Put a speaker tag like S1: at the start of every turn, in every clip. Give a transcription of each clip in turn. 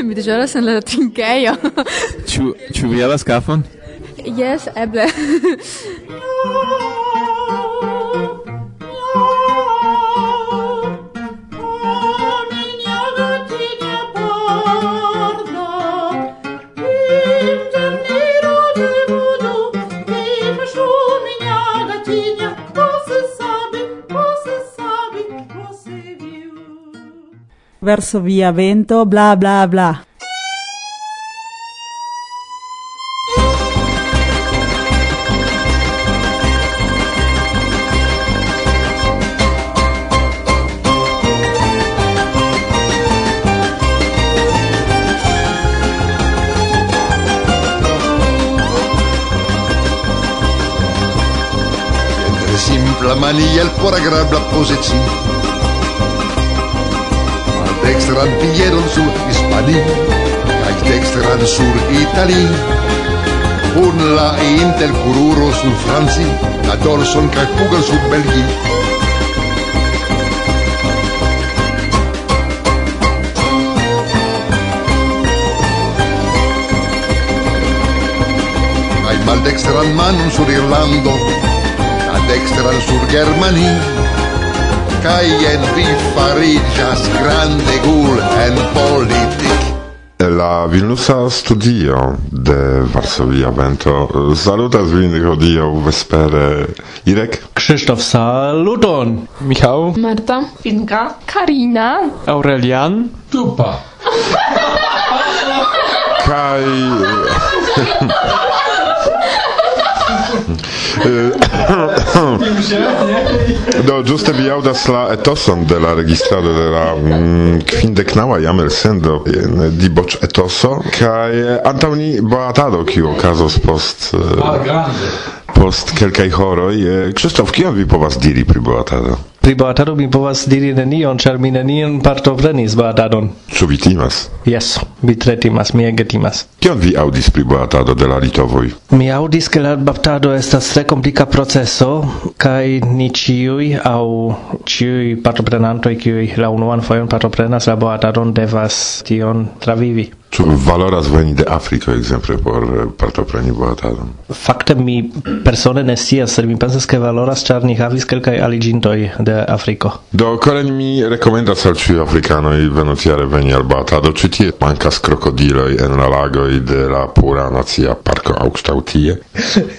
S1: mi deĵoras en la trinkejo.
S2: Ĉu ĉu vi havas kafon?
S1: Jes, eble.
S3: verso via vento, bla bla bla.
S4: Simple mania, il por agradable posizione dextran pilleron sur Hispanie, kaj dextran sur Italie. Un la intel cururo sur Franci, la dorson kaj pugan sur Belgi. Kaj maldextran manon sur Irlando, la dextran sur Germanie, kai en vi farigas grande gul en politik.
S5: La Vilnusa studio de Varsovia Vento. Salutas vin hodiaŭ vespere. Irek?
S6: Krzysztof saluton!
S7: Michał?
S8: Marta Finka Karina.
S7: Aurelian?
S9: Tupa!
S5: Kai Do giuste vi audas la etoson de la registrado de la mm, quindecnaua jam el sendo in diboc etoso kai antauni boatado kiu okazos post
S9: uh,
S5: post kelkaj horoj Krzysztof kion vi povas diri pri boatado
S6: Pri boatado mi povas diri nenion, ĉar mi nenion partoprenis boatadon.
S5: Ĉu vi timas?
S6: Jes, mi tre timas, mi ege timas.
S5: Kion vi aŭdis pri boatado de la litovoj?
S6: Mi aŭdis, ke la baptado estas tre komplika proceso, kaj ni ĉiuj aŭ ĉiuj partoprenantoj, kiuj la unuan fojon partoprenas la boatadon, devas tion travivi.
S5: Ĉu valoras veni de Afriko ekzemple por partopreni boatadon?
S6: Fakte mi persone ne scias, sed mi pensas ke valoras, ĉar ni havis kelkaj aliĝintoj de Afriko.
S5: Do koren mi rekomendas al ĉiuj afrikanoj venontjare veni al boatado, ĉi tie mankas krokodiloj en la lagoj de la pura nacia parko. Marko tie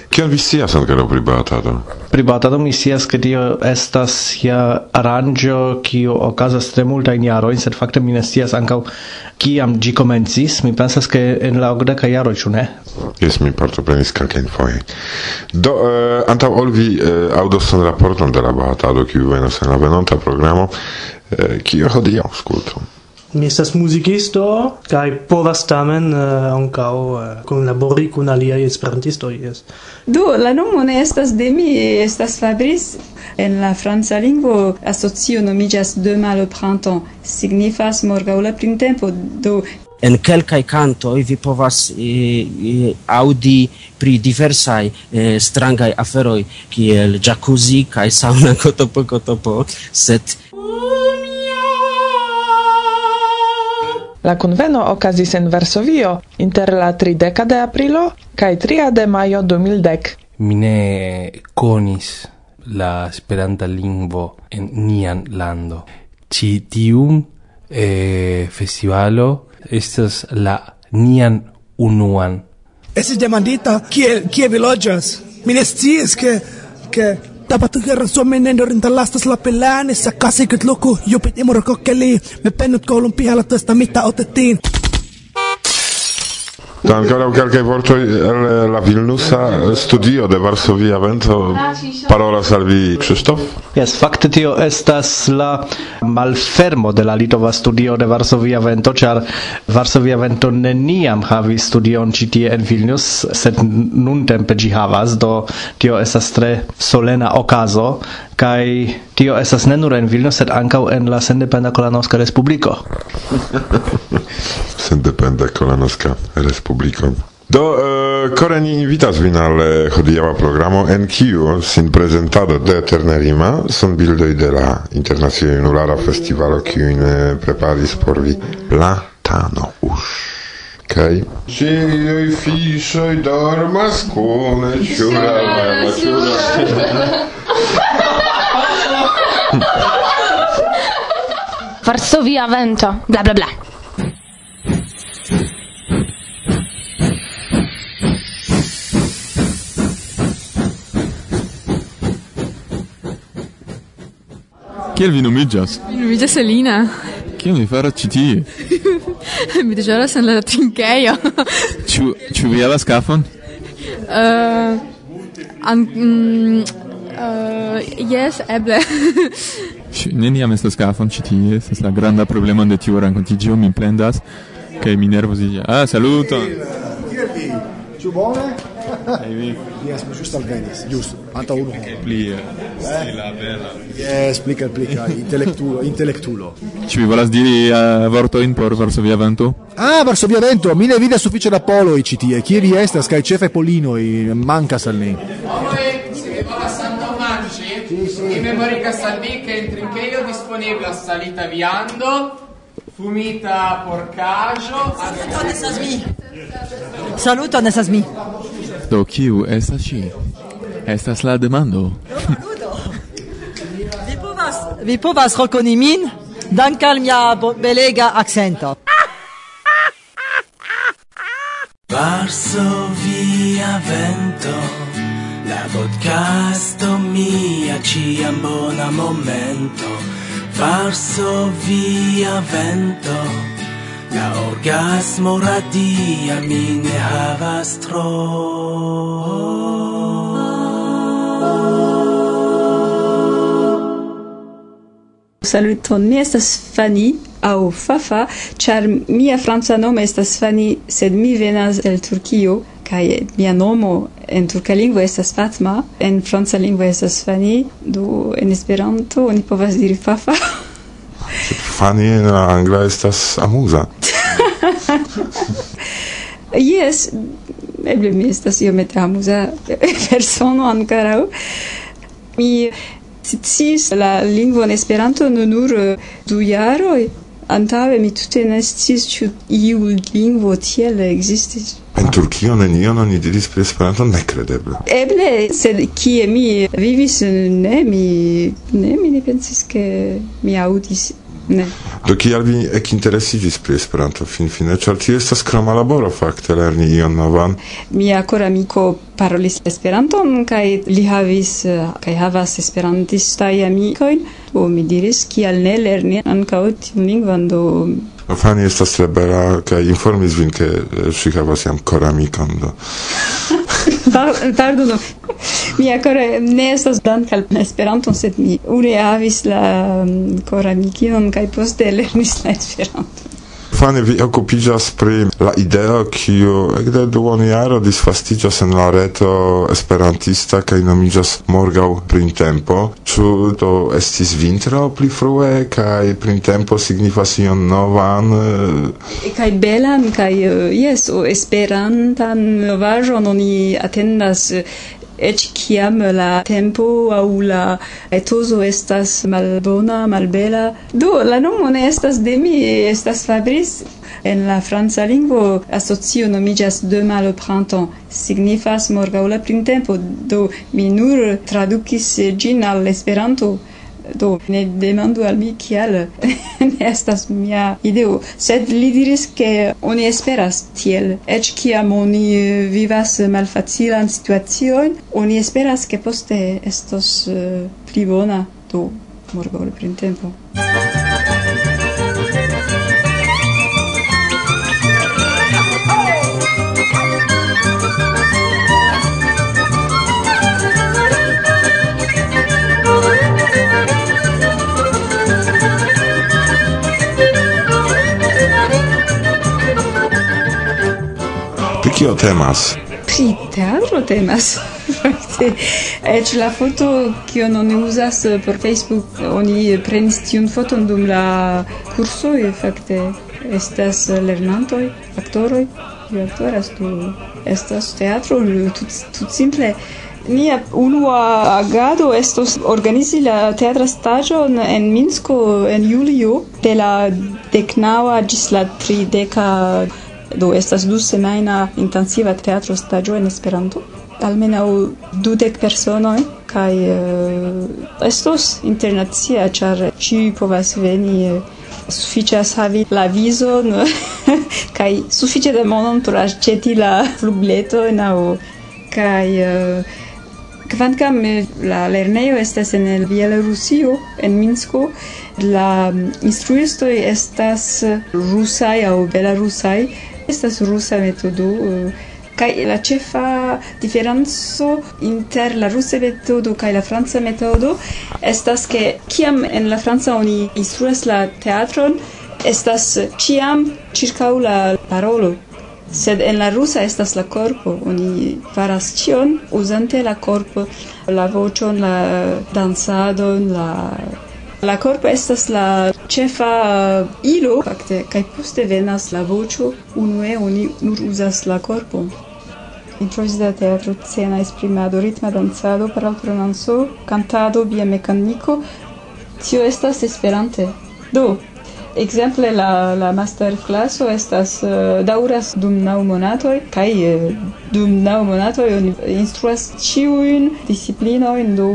S5: kion vi scias ankaŭ pri baatado?
S6: Pri baatado mi scias, ke tio estas ja aranĝo kiu okazas tre multajn jarojn, sed fakte mi ne scias ankaŭ kiam ĝi komencis. Mi pensas, ke en la okdeka jaroj, ĉu ne?
S5: Jes, mi partoprenis kelkajn fojojn Do, eh, uh, antaŭ ol vi eh, uh, aŭdos raporton de la baatado, kiu venas en la venonta programo, eh, uh, kio hodiaŭ oh aŭskultu.
S10: Mi estas muzikisto kaj povas tamen uh, ankaŭ uh, kunlabori kun aliaj esperantistoj, Yes.
S11: Do, la nomo ne estas de mi, estas Fabrice. En la franca lingvo asocio nomiĝas Demain le printemps, signifas morgaŭ la printempo. Do
S12: en kelkaj kantoj vi povas e, e, aŭdi pri diversaj e, strangaj aferoj kiel jacuzzi kaj sauna kotopo kotopo, sed
S7: La conveno okazis en Varsovio inter la 30 de aprilo kaj 3 de majo 2010.
S13: Mi ne konis la Esperanta lingvo en nian lando. Ĉi tiun eh, festivalo estas la nian unuan.
S14: Estis demandita kie kie vi loĝas. Mi ne sciis ke ke Tapahtuherran Suomen endorinta lastoslapen äänessä 80-luku, jupit imurkokkeli. Me pennut koulun pihalla toista mitä otettiin.
S5: Do ancora calcae vortoi el eh, la Vilnusa eh, studio de Varsovia vento parola salvi Krzysztof?
S6: Yes, fakte tio estas la malfermo de la Litova studio de Varsovia vento, ĉar Varsovia vento neniam havis studion ĉi tie en Vilnius, sed nuntempe ĝi havas, do tio estas tre solena okazo kai tio estas ne nur en Vilnius sed ankaŭ en la sendependa Kolanoska Respubliko.
S5: sendependa Kolanoska Respubliko. Do uh, kore ni invitas vin al hodiava programo en kiu sin prezentado de Ternerima son bildoj de la Internacia Junulara Festivalo kiu in preparis por vi Platano Usz. Kaj? Ĉiuj fiŝoj dormas kune, ĉura, ĉura.
S8: Varsovia vento. Bla bla bla.
S2: Kiel vi nomiĝas?
S1: Mi nomiĝas Elina.
S2: Kion vi faras ĉi tie?
S1: Mi deĵoras en la trinkejo.
S2: Ĉu ĉu vi havas kafon?
S1: Uh, an, mm, Eh, Jes, eble.
S2: Neniam estas kafon ĉi tie, estas la granda problemo de tiu renkontiĝo, mi plendas kaj mi nervoziĝas. Ah, saluton.
S9: Kiel vi? Ĉu bone?
S2: Kaj vi?
S9: Yes, mi ĵus alvenis, ĵus antaŭ unu horo.
S2: Pli eh, eh? la bela.
S9: Yes, pli kaj pli kaj intelektulo, intelektulo.
S2: Ĉu vi volas diri vortojn por Varsovia Vento?
S9: Ah, Varsovia Vento, mi ne vidas sufiĉe da poloj ĉi tie. Kie vi estas kaj ĉefe polinoj mankas al ni?
S15: memorigas al vi che in trincheio disponebla salita viando, fumita porcaggio...
S3: Saluton esas mi! Saluton esas mi!
S2: Do, kiu estas ci? Estas la demando.
S3: Vi povas, vi povas rekoni min, dank al mia belega accento.
S16: Varsovia vento La podcasto mia ciam bona momento Varso via vento La orgasmo radia mi ne havas tro
S11: Saluton, mi estas Fanny au Fafa, char mia franca nomo estas Fanny, sed mi venas el Turkio kai mia nomo en turka lingvo estas Fatma, en franca lingvo estas Fani, do en Esperanto oni povas diri Fafa.
S5: Fani en la angla estas amuza.
S11: yes, eble mi estas iomete amuza persono ankoraŭ. Mi sciis la lingvon Esperanto nur nur du jaroj, antaŭe mi tute ne sciis ĉu iu lingvo tiel ekzistis.
S5: En Turkio nenion oni diris pri Esperanto nekredeble.
S11: Eble, sed kie mi vivis, ne mi ne mi ne pensis ke mi aŭdis Ne.
S5: Do kial vi ekinteresigis pri Esperanto finfine, ĉar tio estas kroma laboro fakte lerni ion novan?
S11: Mia koramiko parolis Esperanton kaj li havis eh, kaj havas esperantistaj amikojn, do mi diris kial ne lerni ankaŭ tiun lingvon do
S5: Fani estas tre bela kaj informis vin, ke eh, ŝi havas jam koramikon do.
S11: pardonu. Mi ancora ne estas dankal Esperanton, sed mi une havis la um, koramikinon kaj poste lernis la Esperanton.
S5: Stefane, vi okupiĝas pri la ideo kiu ekde duonjaro disvastiĝas en la reto esperantista kaj nomiĝas Morgaŭ Printempo. Ĉu do estis vintro pli frue kaj printempo signifas ion novan?
S11: Kaj belan kaj eh, jes esperantan novaĵon oni atendas ec ciam la tempo au la etoso estas malbona, malbela. Do, la nomo ne estas de mi, estas Fabrice. En la franca lingvo asocio nomiĝas demain le printemps, signifas morgaŭ la printempo, do mi nur tradukis ĝin al Esperanto do ne demando al mi kial ne estas mia ideo sed li diris ke oni esperas tiel. Eĉ kiam oni eh, vivas malfacilan situacion oni esperas ke poste estos uh, pli bona do morgaŭ printempo.
S5: kio temas?
S11: Pri teatro temas. Fakte, eĉ la foto kion oni uzas por Facebook, oni prenis tiun foton dum la kursoj, fakte estas lernantoj, aktoroj, kiu aktoras do estas teatro tut, tut simple Nia unua agado estos organizi la teatra stagion en Minsko en julio de la deknaŭa ĝis la trideka Do estas du semajna intensiva teatro stagio en Esperanto. Almenaŭ dudek personoj kaj uh, estos internacia, ĉar ĉiuj povas veni eh, uh, suficias havi la vizon kaj sufiĉe de monon por aĉeti la flugbiletojn aŭ kaj uh, Kvankam la lernejo estas en el Bielorusio, en Minsko, la mm, instruistoj estas rusaj aŭ belarusaj, estas rusa metodo eh, kaj la ĉefa diferenco inter la rusa metodo kaj la franca metodo estas ke kiam en la franca oni instruas la teatron estas ĉiam ĉirkaŭ la parolo. Sed en la rusa estas la corpo oni faras cion uzante la corpo la voĉon la dansadon la La corpo estas la cefa uh, ilo, fakte, kaj poste venas la voĉo, unue oni nur uzas la corpon. da teatro, scena esprimado, ritma non so cantado, biomekaniko, tio estas Esperante. Do, Exemple la la master classo estas uh, dauras dum naŭ monatoj kaj uh, dum naŭ monatoj oni instruas ĉiujn disciplinojn do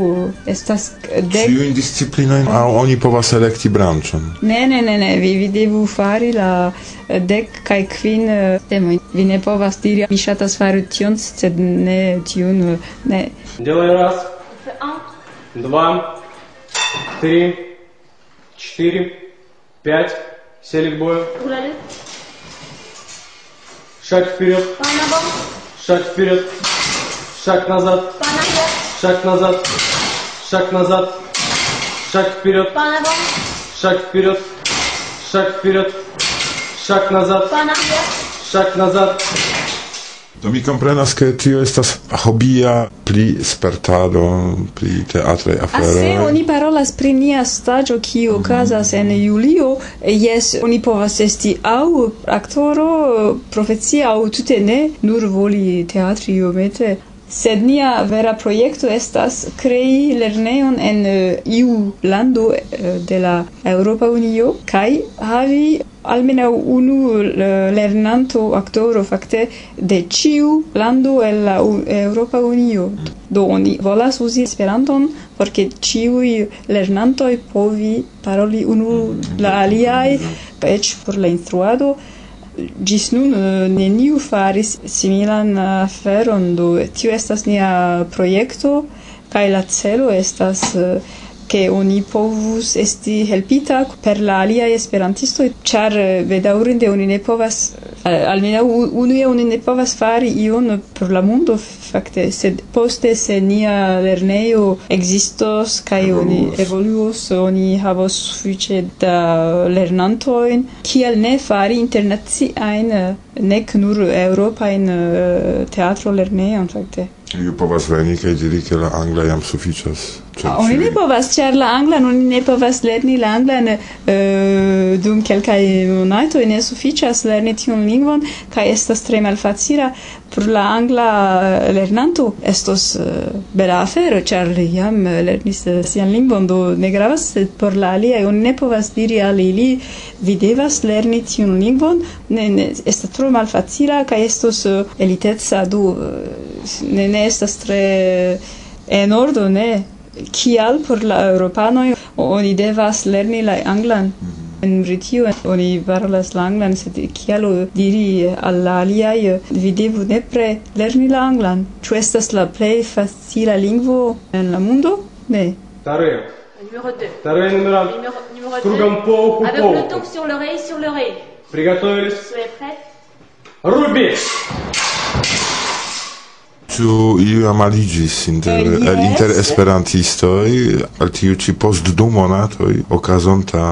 S11: estas dek
S5: ĉiujn disciplinojn aŭ oni povas elekti branĉon
S11: ne ne ne ne vi vi devu fari la dek kaj kvin uh, temojn vi ne povas diri mi ŝatas fari tion sed ne tiun ne
S17: Делай раз, два, три, четыре, Пять. Сели к бою. Шаг вперед. Шаг вперед. Шаг назад. Шаг назад. Шаг назад. Шаг вперед. Шаг вперед. Шаг вперед. Шаг назад. Шаг назад.
S5: Do mi comprenas che tio estas hobia pli spertado, pli teatre ah, afero.
S11: Se oni parolas pri nia stagio ki mm. okazas mm -hmm. en julio, jes, oni povas esti au aktoro, profecia au tute ne, nur voli teatri iomete. Sed nia vera projekto estas krei lerneon en uh, iu lando uh, de la Europa Unio kaj havi almeno unu lernanto aktoro fakte de ciu lando el la Europa Unio. Do oni volas uzi Esperanton por ke ĉiuj lernantoj povi paroli unu la aliaj eĉ por la instruado gis nun eh, neniu faris similan aferon do tio estas nia projekto kaj la celo estas eh, che oni povus esti helpita per la alia esperantisto char vedaurinde eh, oni ne povas eh, almena unu e oni ne povas fari ion per la mondo fakte sed poste se nia lernejo existos kai oni evoluos. oni havos sufiĉe da lernantojn kiel ne fari internaciajn eh, nek nur eŭropajn teatro lernejon fakte.
S5: Iu povas veni kaj diri ke la angla jam sufiĉas.
S11: Oni ne povas, ĉar la anglan oni ne povas lerni la anglan uh, dum kelkaj monatoj ne sufiĉas lerni tiun lingvon kaj estas tre malfacila por la angla lernanto. Estos uh, bela afero, ĉar li jam eh, lernis sian lingvon, do ne gravas, sed por la aliaj oni ne povas diri al ili vi devas lerni tiun lingvon, ne, ne estas tro malfacila kaj estos uh, eliteca do uh, ne, ne estas tre en ordo ne kial por la europanoj oni devas lerni la anglan en Britio oni parolas la anglan sed kial diri al la aliaj vi devu nepre lerni la anglan ĉu estas la plej facila lingvo en la mundo ne
S17: Tareo
S18: Numéro 2.
S17: Tareo numéro 2.
S18: Numéro, numéro 2.
S17: Krugam pouco,
S18: Avec
S17: pouco.
S18: le tour sur l'oreille, sur l'oreille.
S17: Приготовились.
S18: Soyez prêts
S17: Руби!
S5: ĉu iu aliĝis inter
S11: eh, yes.
S5: el inter esperantistoj al tiu ĉi post du monatoj okazonta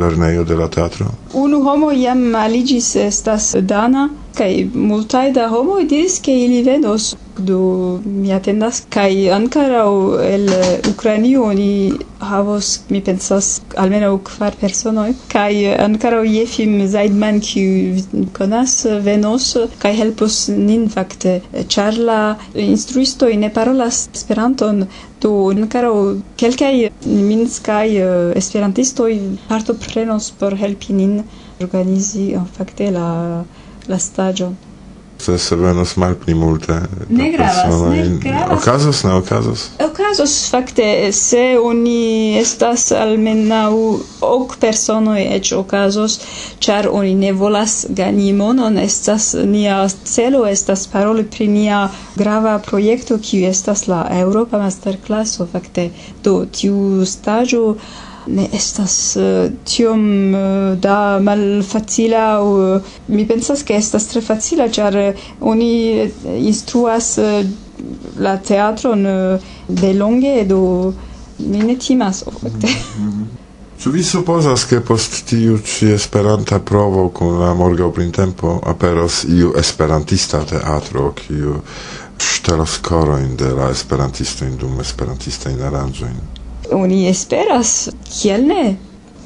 S5: lernejo de la teatro?
S11: Unu homo jam aliĝis estas dana kaj multaj da homoj diris ke ili venos do mi atendas kaj ankoraŭ el Ukrainio oni havos mi pensas almenaŭ kvar personoj. Kaj ankoraŭ Jefim Zaidman kiu konas venos kaj helpos nin fakte. Ĉar la instruistoj ne parolas Esperanton do ankoraŭ kelkaj minskaj esperantistoj partoprenos por helpi nin organizi en fakte la la stagion
S19: se venos malpli multe.
S11: Ne gravas, ne gravas.
S19: Okazos, ne okazos?
S11: Okazos, fakte, se oni estas almenau ok personoi eĉ okazos, ĉar oni ne volas gani monon, estas nia celo, estas paroli pri nia grava projekto, kiu estas la Europa Masterclasso, fakte, do tiu stagio ne estas uh, tiom uh, da malfacila uh, mi pensas che estas tre facila ĉar oni instruas uh, la teatron uh, de longe do mi ne timas ofte mm -hmm. Mm-hmm.
S19: Ĉu vi supozas ke post tiu ĉi Esperanta provo kun la morgaŭ printempo aperos iu esperantista teatro kiu ŝtelos korojn de la esperantistojn dum esperantistajn aranĝojn?
S11: Oni esperas, kiel ne?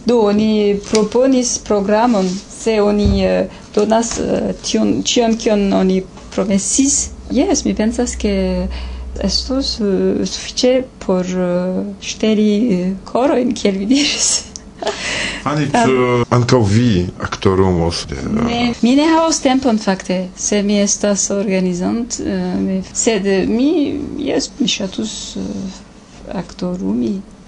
S11: Do oni proponis programon, se oni uh, donas uh, tion, tion kion oni promesis. Yes, mi pensas ke estos uh, sufiĉe por uh, ŝteli uh, korojn, kiel vi diris.
S19: Ani ĉu ankaŭ vi aktorumos?
S11: Ne, mi ne havas tempon fakte, se mi estas organizant, uh, sed mi, jes, mi ŝatus uh, aktorumi.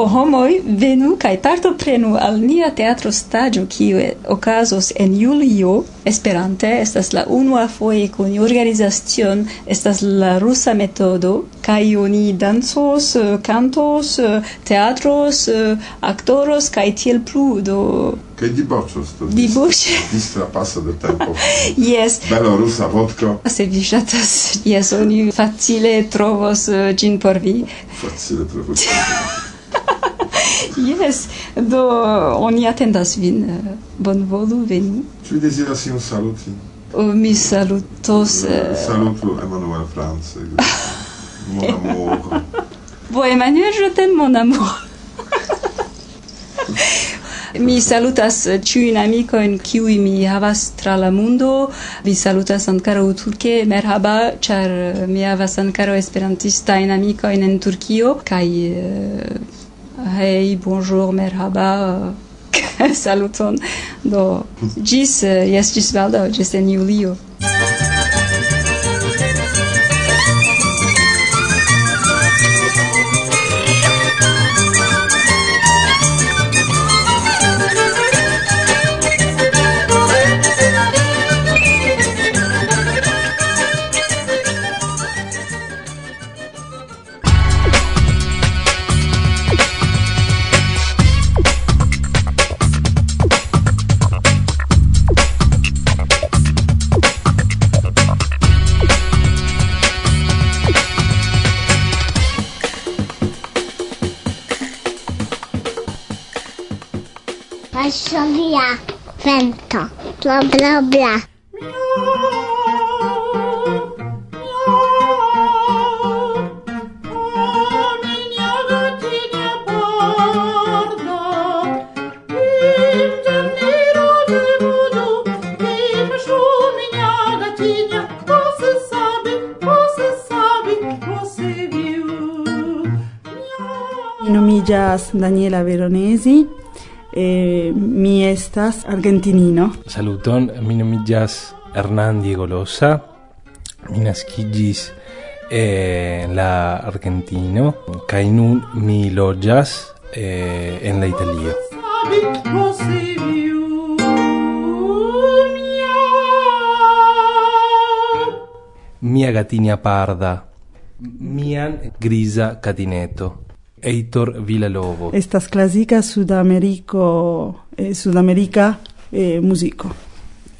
S11: Do homoj venu kaj partoprenu al nia teatro staĝo kiu okazos en julio Esperante estas la unua foje kun organizacion estas la rusa metodo kaj oni dancos, kantos, teatros, aktoros kaj tiel plu do
S19: Che diboccios
S11: tu?
S19: distra Distrapasso del tempo.
S11: yes.
S19: Bello russa vodka.
S11: Se vi shatas, yes, oni facile trovos uh, gin por vi.
S19: Facile trovos.
S11: Yes, do oni atendas vin. Eh, bonvolu veni.
S19: Ĉu vi deziras iun saluti?
S11: O mi salutos... Eh,
S19: eh, uh, saluto Emmanuel France. mon amour.
S11: Bo, Emmanuel, je t'aime, mon amour. mi salutas ĉiujn amikojn kiuj mi havas tra la mundo vi salutas ankaŭ turke merhaba ĉar mi havas ankaŭ esperantistajn amikojn en Turkio kaj uh, hey, bonjour, merhaba, saluton, do, gis, eh, jes, gis valdo, gis en julio.
S13: Bla bla bla.
S20: Mi nomiĝas Daniela Veronesi, eh, mi estas argentinino.
S21: Saluton, mi nomigas Diego Golosa, mi naskiĝis eh, en la Argentino kaj nun mi loĝas eh, en la Italio. Mia gatinia parda, mian grisa catineto. Heitor Villalobos.
S20: Estas klasika Sudameriko, eh, Sudamerika eh, muziko.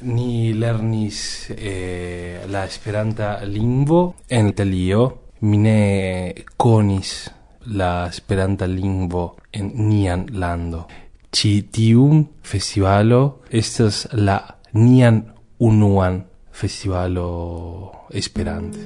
S21: Ni lernis eh, la esperanta lingvo en Italio. Mi ne konis la esperanta lingvo en nian lando. Ĉi tiun festivalo estas la nian
S13: unuan festivalo esperante.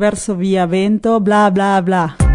S22: verso via vento, bla bla bla.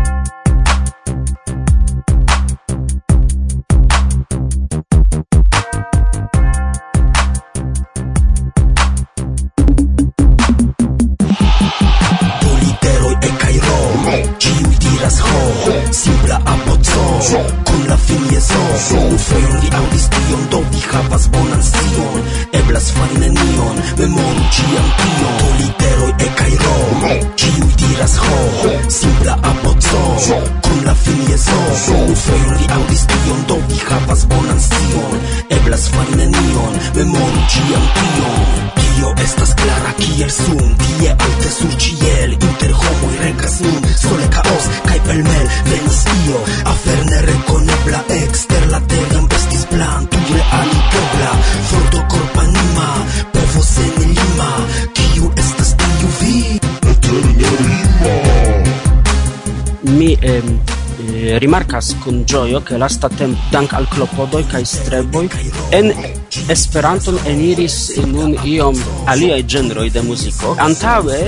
S16: ĉiam tio Tio estas klara kiel sun? Tie alte sur ĉiel Inter homoj regas nun. Sole kaos kaj pelmel venis io. Afer nerekonebla ekster la teram estis plan Tuj realigebla Forto korpanima Povo en lima. Kiu estas tiu vi?
S12: Mi em, eh, rimarkas kun ĝojo ke lastatempe dank' al klopodoj kaj streboj en Esperanton eniris nun iom aliaj ĝenroj de muziko. Antaŭe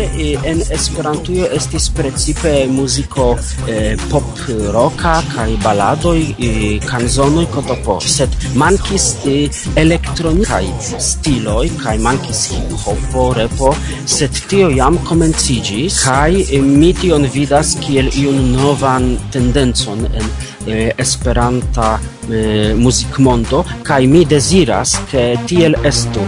S12: en Esperantujo estis precipe muziko eh, pop roka kaj baladoj, eh, kanzonoj kotopo, sed mankis eh, elektronikaj stiloj kaj mankis hip-hopo, repo, sed tio jam komenciĝis kaj mi tion vidas kiel iun novan tendencon en eh, Esperanta eh, muzikmondo kaj mi deziras ke tiel estu.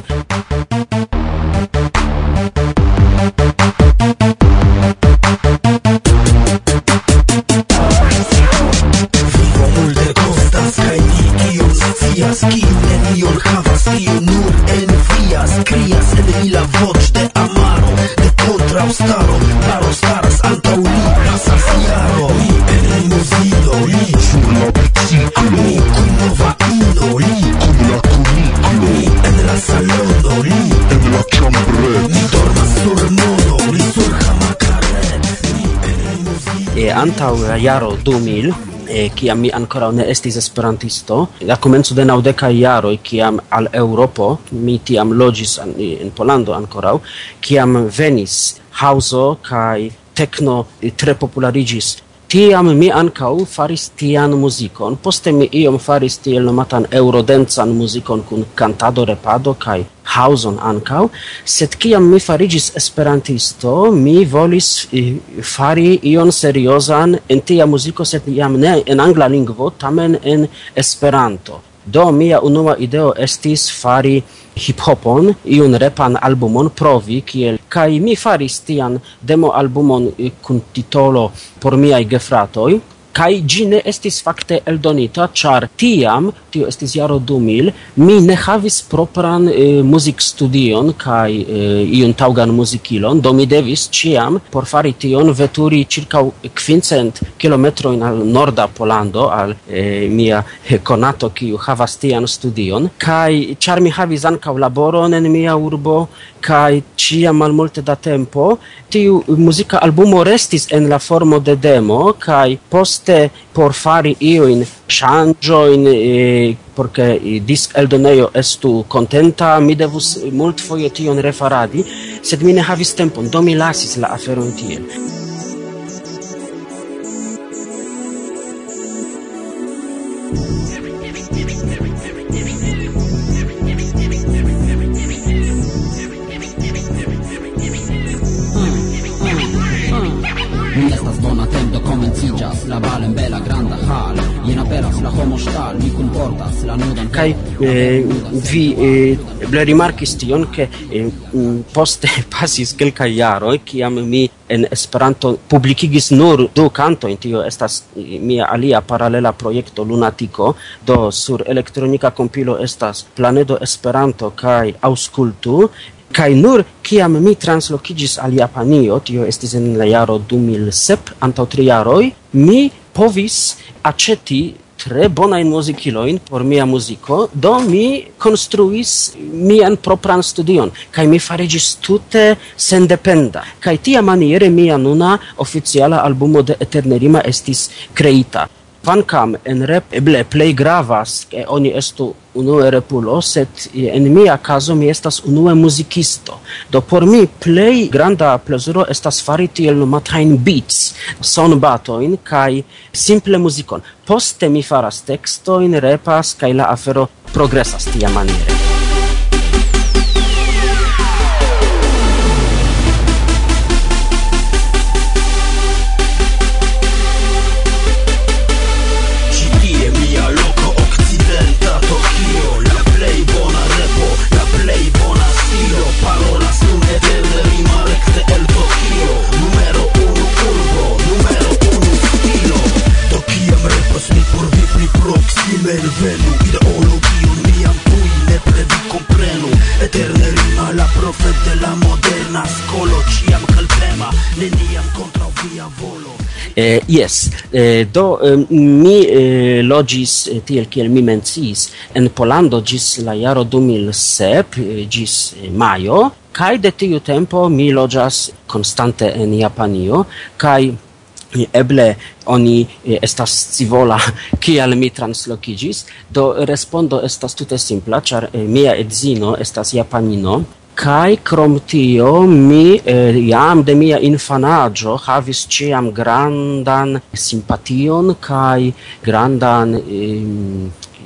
S16: jaro
S12: 2000 e kiam mi ankoraŭ ne estis esperantisto la komenco de naŭdekaj jaroj kiam al Eŭropo mi tiam loĝis an, en Pollando ankoraŭ kiam venis haŭzo kaj tekno tre popularigis Tiam mi ankaŭ faris tian muzikon. Poste mi iom faris tiel nomatan eurodencan muzikon kun kantado, repado kaj hauson ankaŭ. Sed kiam mi fariĝis esperantisto, mi volis eh, fari ion seriozan en tia muziko, sed jam ne en angla lingvo, tamen en Esperanto. Do mia unua ideo estis fari hip-hopon, iun repan albumon provi kiel, kai mi faris tian demo albumon eh, kun titolo Por miai gefratoi, kai ĝi ne estis fakte eldonita, char tiam, tio estis jaro 2000, mi ne havis propran e, muzikstudion kai e, iun taugan muzikilon, do mi devis ciam por fari tion veturi circa 500 kilometrojn al norda Polando, al e, mia konato kiu havas tian studion, kai char mi havis ankaŭ laboron en mia urbo kai ciam malmulte da tempo, tiu muzika albumo restis en la formo de demo kai post ofte por fari iuin shangioin eh, porque disc eldoneio estu contenta mi devus multfoje tion refaradi sed mi ne havis tempon do mi lasis la aferon tiel. kai eh, vi eh, ble rimarkis tion ke eh, poste pasis kelka jaro kiam mi en Esperanto publikigis nur du kantojn. Tio estas eh, mia alia paralela projekto Lunatico do sur elektronika kompilo estas Planedo Esperanto kaj Aŭskultu. Kai nur kiam mi translokigis al Japanio tio estis en la jaro 2007 antaŭ tri jaroj mi povis aĉeti tre bonajn muzikilojn por mia muziko, do mi konstruis mian propran studion, kai mi fariĝis tute sendependa. kai tia maniere mia nuna oficiala albumo de Eternerima estis creita Vancam en rep eble plej gravas ke oni estu unue repulo, sed en mia caso mi estas unue muzikisto. Do por mi plej granda plezuro estas fari tiel nomatajn beats, sonbatoin kaj simple muzikon. Poste mi faras tekstojn, repas kaj la afero progresas tiamaniere. Yes, eh, do eh, mi eh, logis eh, tiel kiel mi mencis. En Polando gis la jaro 2007 eh, gis eh, maio kai de tiu tempo mi logas konstante en Japanio kai eh, eble oni eh, estas civola kial mi translokigis do respondo estas tute simpla ĉar mia edzino estas japanino kai krom tio mi eh, jam de mia infanaggio havis ciam grandan simpation kai grandan eh,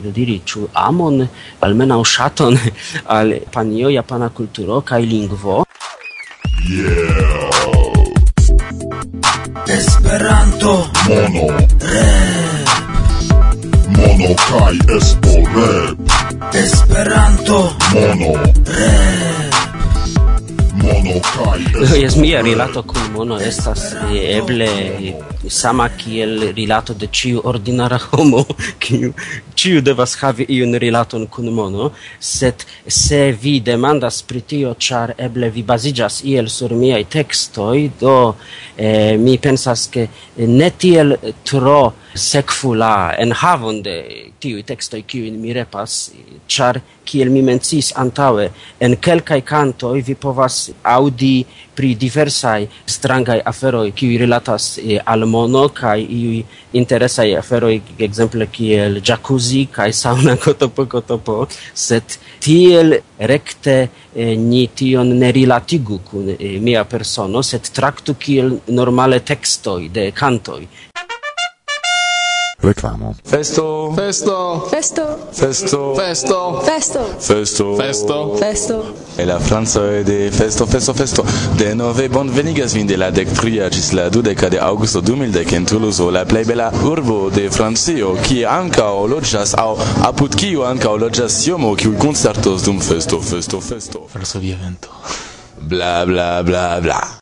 S12: io diri ĉu amon almenaŭ ŝaton al panio japana kulturo kaj lingvo. Yeah.
S16: Esperanto.
S4: Mono.
S16: Rap
S4: mono kai espo rap
S16: Esperanto.
S4: Mono.
S16: Rap
S4: mono kai oh,
S12: jes mia rilato kun mono estas eh, eble sama kiel rilato de ĉiu ordinara homo kiu ciu devas havi iun rilaton kun mono, sed se vi demandas pri tio, char eble vi baziĝas iel sur miaj tekstoj, do eh, mi pensas ke ne tiel tro sekvu la enhavon de tiuj tekstoj, kiujn mi repas, char kiel mi mencis antaŭe, en kelkaj kantoj vi povas audi pri diversaj strangaj aferoj, kiuj rilatas eh, al mono kaj iuj interesaj aferoj, ekzemple kiel jacuzzi pozi kaj sauna kotopo kotopo, sed tiel rekte eh, ni tion ne rilatigu kun eh, mia persono, sed traktu kiel normale tekstoj de kantoj.
S5: Reclamo.
S23: Festo!
S24: Festo!
S23: Festo! Festo!
S24: Festo!
S23: Festo!
S24: Festo!
S23: Festo!
S24: Festo!
S23: E la Franza e de Festo Festo Festo de nove bon venigas vin de la dec tria gis la dudeca de augusto 2010 en Toulouse la plei bella urbo de Francio kie ankaŭ loĝas aŭ apud kiu ankaŭ loggias siomo, kiu concertos dum Festo Festo Festo.
S24: Varsovia vento.
S23: Bla bla bla bla.